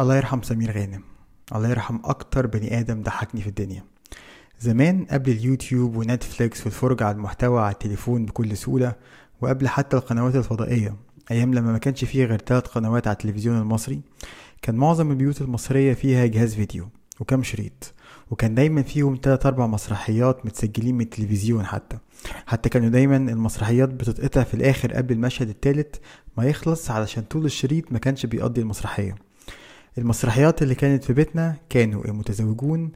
الله يرحم سمير غانم. الله يرحم أكتر بني آدم ضحكني في الدنيا. زمان قبل اليوتيوب ونتفليكس والفرجة على المحتوى على التليفون بكل سهولة وقبل حتى القنوات الفضائية أيام لما ما كانش فيه غير تلات قنوات على التلفزيون المصري كان معظم البيوت المصرية فيها جهاز فيديو وكم شريط وكان دايما فيهم تلات أربع مسرحيات متسجلين من التلفزيون حتى. حتى كانوا دايما المسرحيات بتتقطع في الآخر قبل المشهد التالت ما يخلص علشان طول الشريط ما كانش بيقضي المسرحية. المسرحيات اللي كانت في بيتنا كانوا المتزوجون.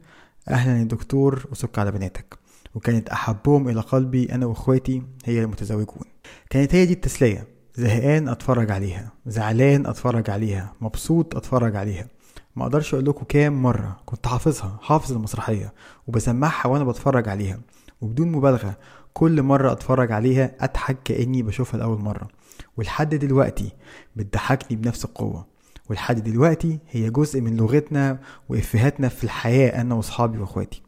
أهلا يا دكتور وسك على بناتك. وكانت أحبهم إلى قلبي أنا وإخواتي هي المتزوجون. كانت هي دي التسلية. زهقان أتفرج عليها. زعلان أتفرج عليها. مبسوط أتفرج عليها. ما أقدرش أقول لكم كام مرة كنت حافظها. حافظ المسرحية. وبسمعها وأنا بتفرج عليها. وبدون مبالغة كل مرة أتفرج عليها أضحك كأني بشوفها لأول مرة. ولحد دلوقتي بتضحكني بنفس القوة. ولحد دلوقتي هي جزء من لغتنا وافهاتنا في الحياة أنا وأصحابي وإخواتي.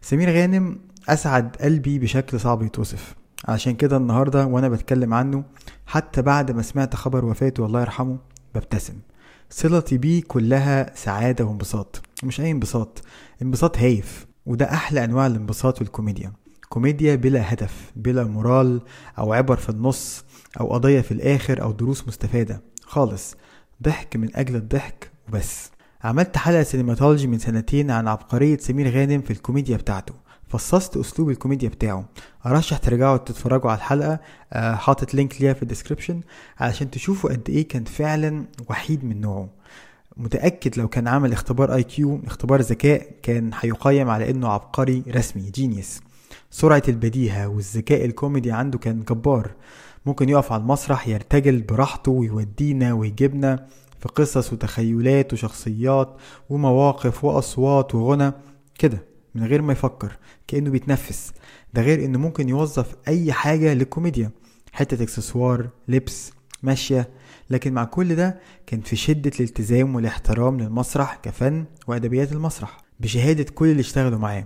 سمير غانم أسعد قلبي بشكل صعب يتوصف. عشان كده النهارده وأنا بتكلم عنه حتى بعد ما سمعت خبر وفاته الله يرحمه ببتسم. صلتي بيه كلها سعادة وانبساط. مش أي انبساط انبساط هايف. وده أحلى أنواع الانبساط والكوميديا كوميديا بلا هدف بلا moral أو عبر في النص أو قضية في الآخر أو دروس مستفادة. خالص. ضحك من أجل الضحك وبس. عملت حلقة Cinematology من سنتين عن عبقرية سمير غانم في الكوميديا بتاعته. فصصت أسلوب الكوميديا بتاعه. أرشح ترجعوا تتفرجوا على الحلقة. آه، حاطط link ليها في ال description علشان تشوفوا قد إيه كان فعلا وحيد من نوعه. متأكد لو كان عمل اختبار IQ اختبار ذكاء كان هيقيم على إنه عبقري رسمي genius سرعة البديهة والذكاء الكوميدي عنده كان جبار. ممكن يقف على المسرح يرتجل براحته ويودينا ويجيبنا في قصص وتخيلات وشخصيات ومواقف وأصوات وغنى كده من غير ما يفكر كأنه بيتنفس. ده غير إنه ممكن يوظف أي حاجة للكوميديا حتة إكسسوار لبس ماشية. لكن مع كل ده كان في شدة الالتزام والإحترام للمسرح كفن وأدبيات المسرح بشهادة كل اللي اشتغلوا معاه.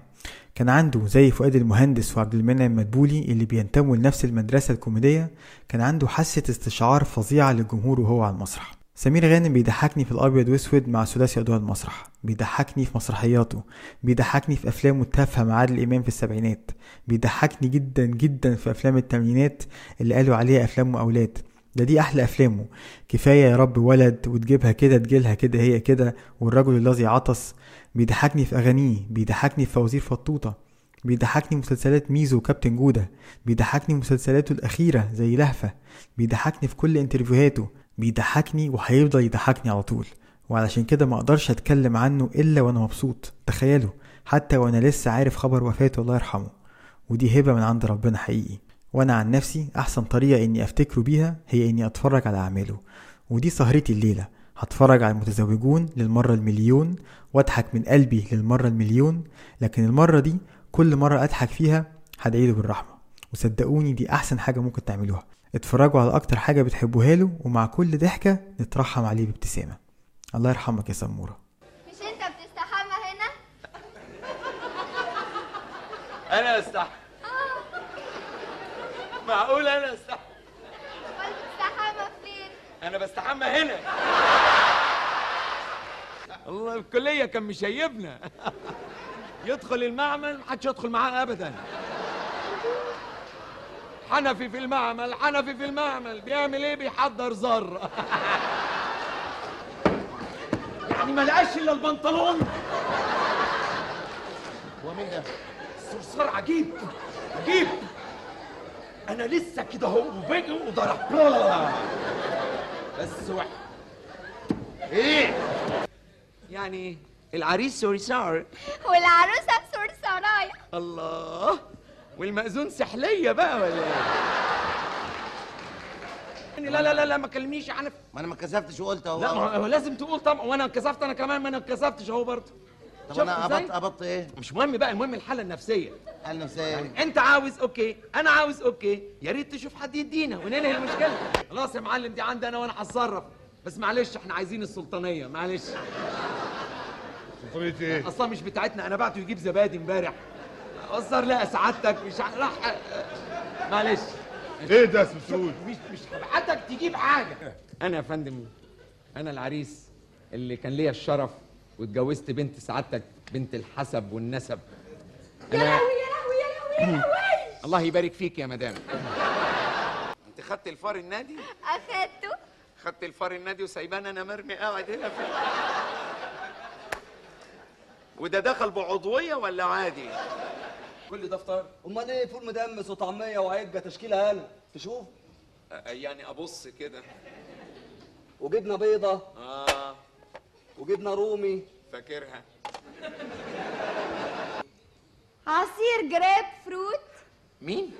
كان عنده زي فؤاد المهندس وعبد المنعم مدبولي اللي بينتموا لنفس المدرسة الكوميدية كان عنده حاسة استشعار فظيعة للجمهور وهو على المسرح. سمير غانم بيضحكني في الأبيض واسود مع ثلاثي اضواء المسرح. بيضحكني في مسرحياته. بيضحكني في افلامه التافهة مع عادل إمام في السبعينات. بيضحكني جدا جدا في أفلام الثمانينات اللي قالوا عليها أفلام أولاد ده دي أحلى أفلامه. كفاية يا رب ولد وتجيبها كده تجيلها كده هي كده والرجل الذي عطس بيضحكني في أغانيه بيضحكني في فوازير فطوطة بيضحكني مسلسلات ميزو وكابتن جودة بيضحكني مسلسلاته الأخيرة زي لهفة بيضحكني في كل انترفيوهاته بيضحكني وهيفضل يضحكني على طول. وعلشان كده ما أقدرش أتكلم عنه إلا وأنا مبسوط. تخيلوا حتى وأنا لسه عارف خبر وفاته الله يرحمه. ودي هبة من عند ربنا حقيقي. وأنا عن نفسي أحسن طريقة إني أفتكره بيها هي إني أتفرج على أعماله. ودي سهرتي الليلة. هتفرج على المتزوجون للمرة المليون واضحك من قلبي للمرة المليون لكن المرة دي كل مرة أضحك فيها هدعيله بالرحمة. وصدقوني دي أحسن حاجة ممكن تعملوها. اتفرجوا على أكتر حاجة بتحبوها له ومع كل ضحكة نترحم عليه بابتسامة. الله يرحمك يا سمورة. مش أنت بتستحمى هنا؟ أنا استحي معقول أنا فين؟ أنا بستحمى هنا. الله الكلية كان مشيبنا. يدخل المعمل محدش يدخل معاه ابدا. حنفي في المعمل حنفي في المعمل. بيعمل إيه؟ بيحضر زر. يعني ما لقاش إلا البنطلون. هو مين ده؟ صرصار عجيب. عجيب. أنا لسه كده أهو وباجي وضرب بس واحد. إيه؟ يعني العريس صرصار والعروسه بصرصرايه الله. والمأذون سحلية بقى ولا إيه؟ لا لا لا لا ما كلمنيش عن ما أنا ما كسفتش وقلت أهو. لا ما هو لازم تقول طبعا. وأنا انكسفت أنا كمان ما أنا انكسفتش أهو برضه. طب أنا؟ ابط أبط إيه؟ مش مهم بقى المهم الحالة النفسية. قال نفسي إيه؟ أنت عاوز أوكي. أنا عاوز أوكي. يا ريت تشوف حد يدينا وننهي المشكلة. خلاص يا معلم دي عندي أنا وأنا هتصرف. بس معلش إحنا عايزين السلطانية. معلش. سلطانية إيه؟ أصلا مش بتاعتنا. أنا بعته يجيب زبادي امبارح. قصر لا سعادتك مش ع- راح. معلش. إيه ده يا سمسود؟ مش مش هبعتك تجيب حاجة. أنا يا فندم أنا العريس اللي كان ليا الشرف واتجوزت بنت سعادتك بنت الحسب والنسب. يا لهوي يا لهوي يا لهوي يا لهوي. الله يبارك فيك يا مدام. أنت خدت الفار النادي؟ أخدته. خدت الفار النادي وسايبان أنا مرمي قاعد هنا في وده دخل بعضوية ولا عادي؟ كل ده فطار أمال إيه فول مدمس وطعمية وعجة تشكيلة هنا تشوف؟ يعني أبص كده. وجبنة بيضة. آه. وجبنة رومي. فاكرها. عصير جريب فروت. مين؟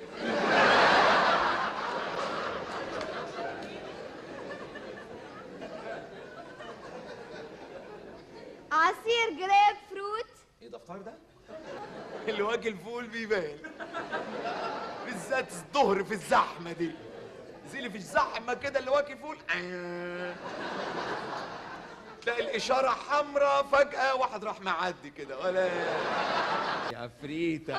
عصير جريب إيه ده؟ اللي واكل فول بيبان بالذات الظهر في الزحمة دي. زي في الزحمة كده اللي واكل فول آه. تلاقي الإشارة حمراء فجأة واحد راح معدي كده. ولا يا عفريته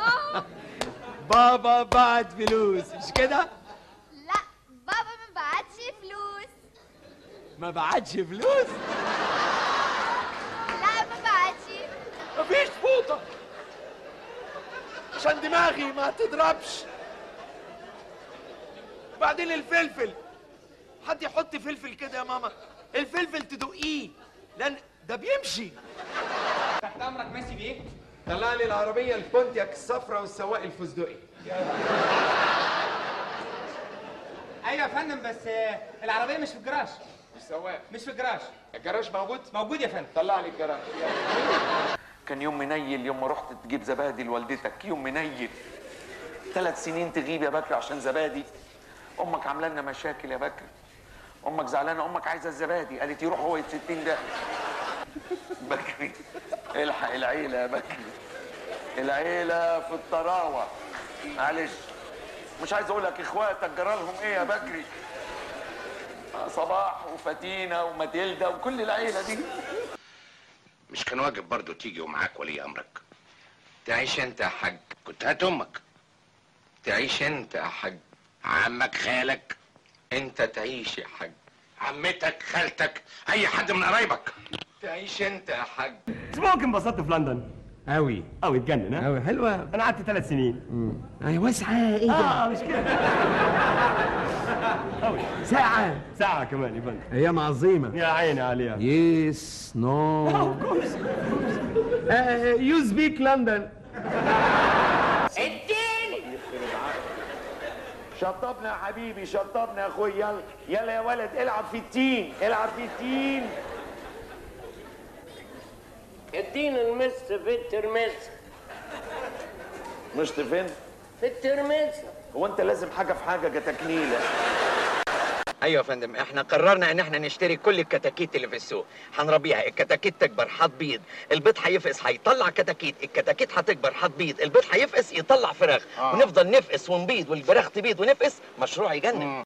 بابا بعت فلوس. مش كده؟ لا بابا ما بعتش فلوس. ما بعتش فلوس لا ما بعتش فوطه عشان دماغي ما تضربش. بعدين الفلفل. حد يحط فلفل كده يا ماما؟ الفلفل تدقيه لأن ده بيمشي. تحت أمرك ماشي بيه؟ طلع لي العربية البونتياك الصفراء والسواق الفستقي. أيوه يا فندم بس العربية مش في الجراج. السواق. مش في الجراج. الجراج موجود؟ موجود يا فندم. طلع لي الجراج. كان يوم منيل يوم ما رحت تجيب زبادي لوالدتك يوم منيل. ثلاث سنين تغيب يا بكر عشان زبادي. أمك عاملة لنا مشاكل يا بكر. أمك زعلانة أمك عايزة الزبادي. قالت يروح هو 60 ده. بكري الحق العيلة يا بكري العيلة في الطراوة. معلش. مش عايز أقول لك إخواتك جرالهم إيه يا بكري صباح وفتينه وماتيلدا وكل العيلة دي. مش كان واجب برضه تيجي ومعاك ولي أمرك. تعيش أنت يا حاج. كنت هات أمك. تعيش أنت يا حاج. عمك خالك. أنت تعيش يا حاج. عمتك خالتك أي حد من قرايبك. تعيش أنت يا حاج. اسبوعك انبسطت في لندن. قوي قوي اتجنن ها؟ قوي حلوة. أنا قعدت ثلاث سنين. أي واسعة إيه آه مش كده. قوي ساعة. ساعة كمان يا فندم أيام عظيمة. يا عيني عليها. يس نو يو سبيك لندن شطبنا يا حبيبي شطبنا يا أخويا. يلا يلا يا ولد العب في التين العب في التين. ادينا المس في الترمس. مش فين في الترمس. هو انت لازم حاجة في حاجة كتكنيله أيوه يا فندم إحنا قررنا إن إحنا نشتري كل الكتاكيت اللي في السوق. هنربيها. الكتاكيت تكبر هتبيض. البيض هيفقس هيطلع كتاكيت. الكتاكيت هتكبر هتبيض. البيض هيفقس يطلع فراخ. ونفضل نفقس ونبيض والفراخ تبيض ونفقس مشروع يجنن.